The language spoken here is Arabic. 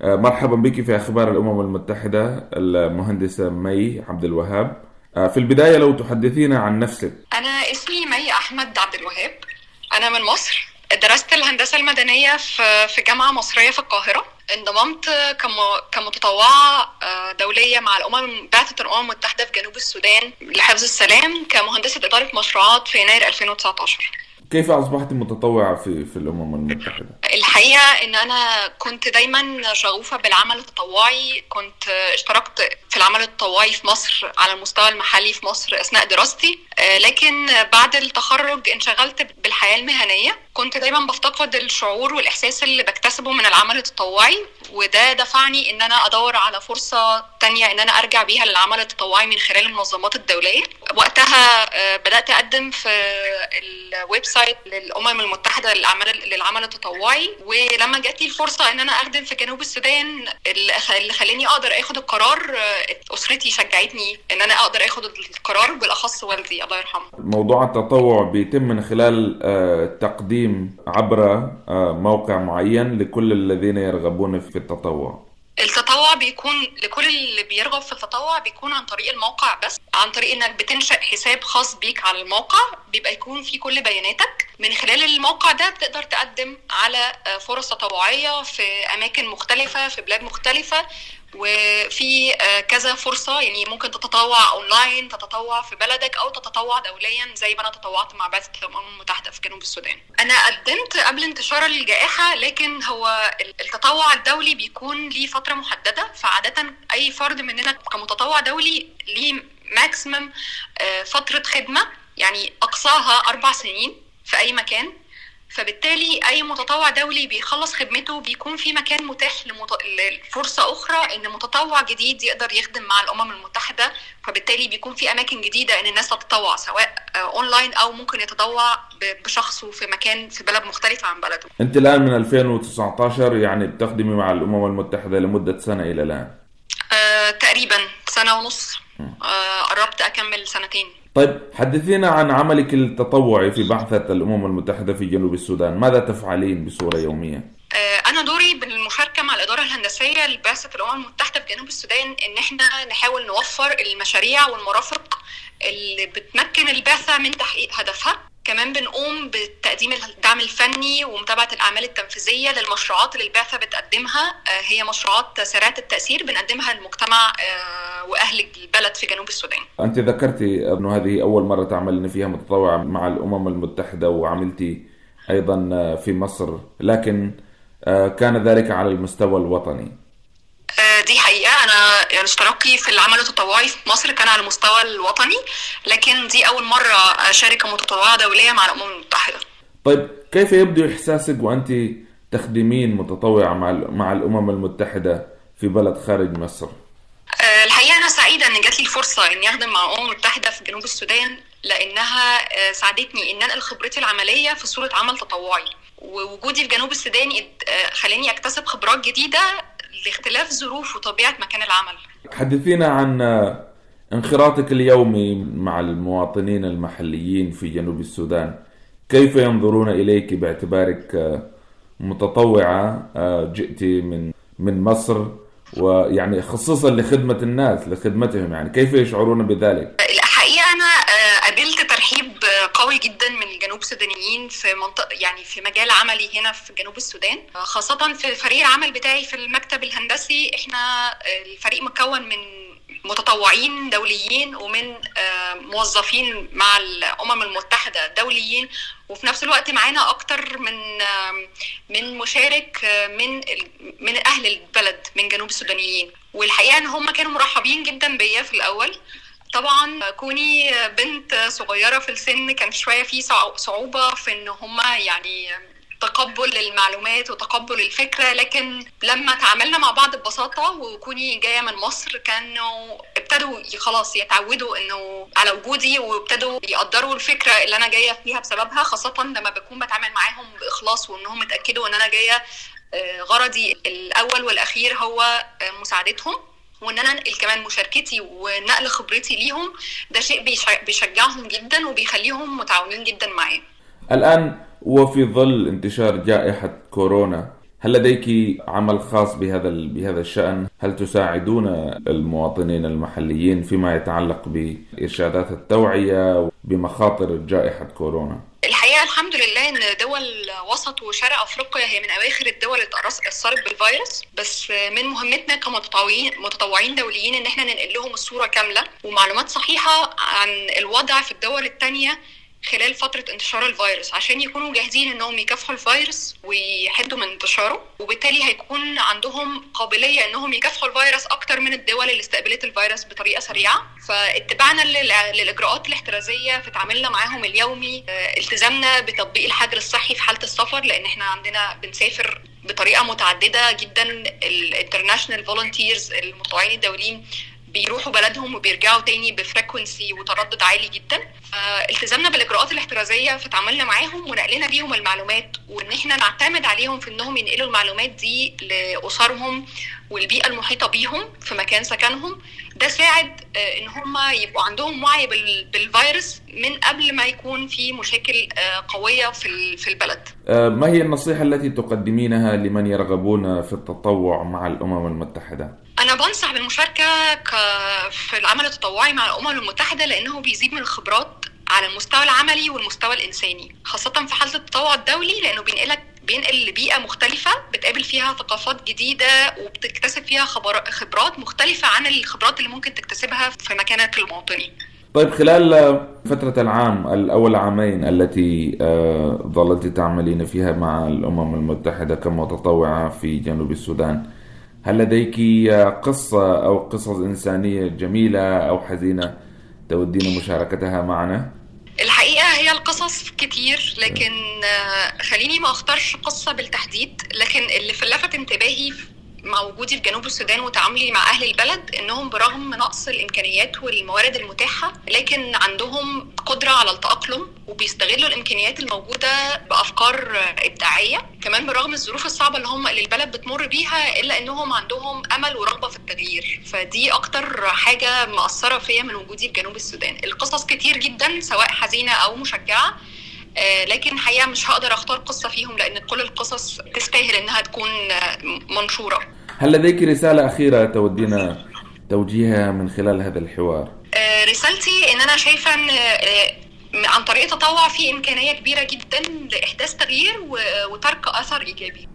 مرحبا بك في أخبار الأمم المتحدة المهندسه مي عبد الوهاب. في البداية لو تحدثينا عن نفسك. أنا اسمي مي أحمد عبد الوهاب. أنا من مصر. درست الهندسة المدنية في في جامعة مصرية في القاهرة. انضممت كمتطوعة دولية مع الأمم بعثه الأمم المتحدة في جنوب السودان لحفظ السلام كمهندسة إدارة مشروعات في يناير 2019 كيف أصبحت متطوعة في في الأمم المتحدة؟ الحقيقة إن أنا كنت دايما شغوفة بالعمل التطوعي، كنت اشتركت في العمل التطوعي في مصر على المستوى المحلي في مصر أثناء دراستي، لكن بعد التخرج انشغلت بالحياة المهنية، كنت دايما بفتقد الشعور والإحساس اللي بكتسبه من العمل التطوعي وده دفعني إن أنا أدور على فرصة تانية إن أنا أرجع بيها للعمل التطوعي من خلال المنظمات الدولية. وقتها بدأت أقدم في ال website للأمم المتحدة للعمل للعمل التطوعي. ولما جات لي الفرصة إن أنا أخدم في جنوب السودان اللي خلاني أقدر آخد القرار أسرتي شجعتني إن أنا أقدر آخد القرار بالأخص والدي الله يرحمه. موضوع التطوع بيتم من خلال تقديم عبر موقع معين لكل الذين يرغبون في التطوع. التطوع بيكون لكل اللي بيرغب في التطوع بيكون عن طريق الموقع بس عن طريق إنك بتنشأ حساب خاص بيك على الموقع بيبقى يكون فيه كل بياناتك. من خلال الموقع ده بتقدر تقدم على فرص تطوعية في أماكن مختلفة في بلاد مختلفة وفي كذا فرصة. يعني ممكن تتطوع أونلاين تتطوع في بلدك أو تتطوع دوليا زي ما أنا تطوعت مع بعثة الأمم المتحدة في جنوب السودان. أنا قدمت قبل انتشار الجائحة لكن هو التطوع الدولي بيكون ليه فترة فعادة أي فرد مننا كمتطوع دولي ليه maximum فترة خدمة يعني أقصاها أربع سنين في أي مكان. فبالتالي أي متطوع دولي بيخلص خدمته بيكون في مكان متاح لمت... لفرصة أخرى إن متطوع جديد يقدر يخدم مع الأمم المتحدة فبالتالي بيكون في أماكن جديدة إن الناس تتطوع سواء أونلاين أو ممكن يتطوع بشخصه في مكان في بلد مختلف عن بلده. أنت الآن من 2019 يعني بتخدمي مع الأمم المتحدة لمدة سنة إلى الآن. آه، تقريبا سنة ونص آه، قربت أكمل سنتين. طيب حدثينا عن عملك التطوعي في بعثة الأمم المتحدة في جنوب السودان ماذا تفعلين بصورة يومية؟ أنا دوري بالمشاركة مع الإدارة الهندسية لبعثة الأمم المتحدة في جنوب السودان إن إحنا نحاول نوفر المشاريع والمرافق اللي بتمكن البعثة من تحقيق هدفها كمان بنقوم بتقديم الدعم الفني ومتابعة الأعمال التنفيذية للمشروعات اللي البعثة بتقدمها. هي مشروعات سريعة التأثير بنقدمها للمجتمع وأهل البلد في جنوب السودان. أنت ذكرتي أنه هذه أول مرة تعملين فيها متطوعة مع الأمم المتحدة وعملتي أيضا في مصر. لكن كان ذلك على المستوى الوطني. دي حقيقة. أنا اشتراكي في العمل التطوعي في مصر كان على المستوى الوطني لكن دي أول مرة أشارك كمتطوعة دولية مع الأمم المتحدة. طيب كيف يبدو إحساسك وأنت تخدمين متطوعة مع مع الأمم المتحدة في بلد خارج مصر؟ الحقيقة أنا سعيدة إن جات لي الفرصة إني أخدم مع الأمم المتحدة في جنوب السودان لأنها ساعدتني إن أنقل خبرتي العملية في صورة عمل تطوعي. ووجودي في جنوب السودان خلاني أكتسب خبرات جديدة لاختلاف ظروف وطبيعة مكان العمل. حدثينا عن انخراطك اليومي مع المواطنين المحليين في جنوب السودان. كيف ينظرون إليك باعتبارك متطوعة جئت من من مصر ويعني خصوصا لخدمة الناس لخدمتهم يعني كيف يشعرون بذلك؟ الحقيقة أنا قابلت ترحيب قوي جدا من الجنوب السودانيين في منطقة يعني في مجال عملي هنا في جنوب السودان خاصة في فريق العمل بتاعي في المكتب الهندسي إحنا الفريق مكون من متطوعين دوليين ومن موظفين مع الأمم المتحدة دوليين وفي نفس الوقت معانا أكتر من من مشارك من من أهل البلد من جنوب السودانيين. والحقيقة إن هم كانوا مرحبين جدا بيا في الأول. طبعا كوني بنت صغيرة في السن كان شوية في صعوبة في إن هم يعني تقبل المعلومات وتقبل الفكرة لكن لما تعاملنا مع بعض ببساطة وكوني جاية من مصر كانوا ابتدوا خلاص يتعودوا إنه على وجودي وابتدوا يقدروا الفكرة اللي أنا جاية فيها بسببها خاصة لما بكون بتعامل معاهم بإخلاص وإنهم اتأكدوا إن أنا جاية غرضي الأول والأخير هو مساعدتهم وإن أنا انقل كمان مشاركتي ونقل خبرتي ليهم ده شيء بيشجعهم جدا وبيخليهم متعاونين جدا معايا. الآن وفي ظل انتشار جائحة كورونا هل لديك عمل خاص بهذا بهذا الشأن؟ هل تساعدون المواطنين المحليين فيما يتعلق بإرشادات التوعية بمخاطر جائحة كورونا؟ الحقيقة الحمد لله إن دول وسط وشرق أفريقيا هي من أواخر الدول اللي اثرت بالفيروس بس من مهمتنا كمتطوعين متطوعين دوليين إن إحنا ننقل لهم الصورة كاملة ومعلومات صحيحة عن الوضع في الدول الثانية خلال فترة انتشار الفيروس عشان يكونوا جاهزين إنهم يكافحوا الفيروس ويحدوا من انتشاره وبالتالي هيكون عندهم قابلية إنهم يكافحوا الفيروس أكتر من الدول اللي استقبلت الفيروس بطريقة سريعة. فاتباعنا للإجراءات الاحترازية في تعاملنا معاهم اليومي التزامنا بتطبيق الحجر الصحي في حالة السفر لأن إحنا عندنا بنسافر بطريقة متعددة جدا. ال international volunteers المتطوعين الدوليين بيروحوا بلدهم وبيرجعوا تاني ب frequency وتردد عالي جدا. التزامنا بالاجراءات الاحترازية في تعاملنا معاهم ونقلنا ليهم المعلومات وإن إحنا نعتمد عليهم في إنهم ينقلوا المعلومات دي لأسرهم والبيئة المحيطة بيهم في مكان سكنهم ده ساعد إن هم يبقوا عندهم وعي بالفيروس من قبل ما يكون في مشاكل قوية في في البلد. ما هي النصيحة التي تقدمينها لمن يرغبون في التطوع مع الأمم المتحدة؟ أنا بنصح بالمشاركة في العمل التطوعي مع الأمم المتحدة لأنه بيزيد من الخبرات على المستوى العملي والمستوى الإنساني خاصة في حالة التطوع الدولي لأنه بينقلك بينقل لبيئة مختلفة بتقابل فيها ثقافات جديدة وبتكتسب فيها خبرات مختلفة عن الخبرات اللي ممكن تكتسبها في مكانك المواطني طيب خلال فترة العام الأول عامين التي ظلت تعملين فيها مع الأمم المتحدة كمتطوعة في جنوب السودان هل لديك قصة أو قصص إنسانية جميلة أو حزينة تودين مشاركتها معنا؟ القصص كتير لكن خليني ما أختارش قصة بالتحديد لكن اللي لفت انتباهي مع وجودي في جنوب السودان وتعاملي مع أهل البلد إنهم برغم نقص الإمكانيات والموارد المتاحة لكن عندهم قدرة على التأقلم وبيستغلوا الإمكانيات الموجودة بأفكار إبداعية. كمان برغم الظروف الصعبة اللي هم اللي البلد بتمر بيها إلا إنهم عندهم أمل ورغبة في التغيير. فدي أكتر حاجة مأثرة فيا من وجودي في جنوب السودان. القصص كتير جدا سواء حزينة أو مشجعة لكن الحقيقة مش هقدر أختار قصة فيهم لأن كل القصص تستاهل إنها تكون منشورة. هل لديك رسالة أخيرة تودينا توجيهها من خلال هذا الحوار؟ رسالتي إن أنا شايفة إن عن طريق التطوع في إمكانية كبيرة جدا لإحداث تغيير وترك أثر إيجابي.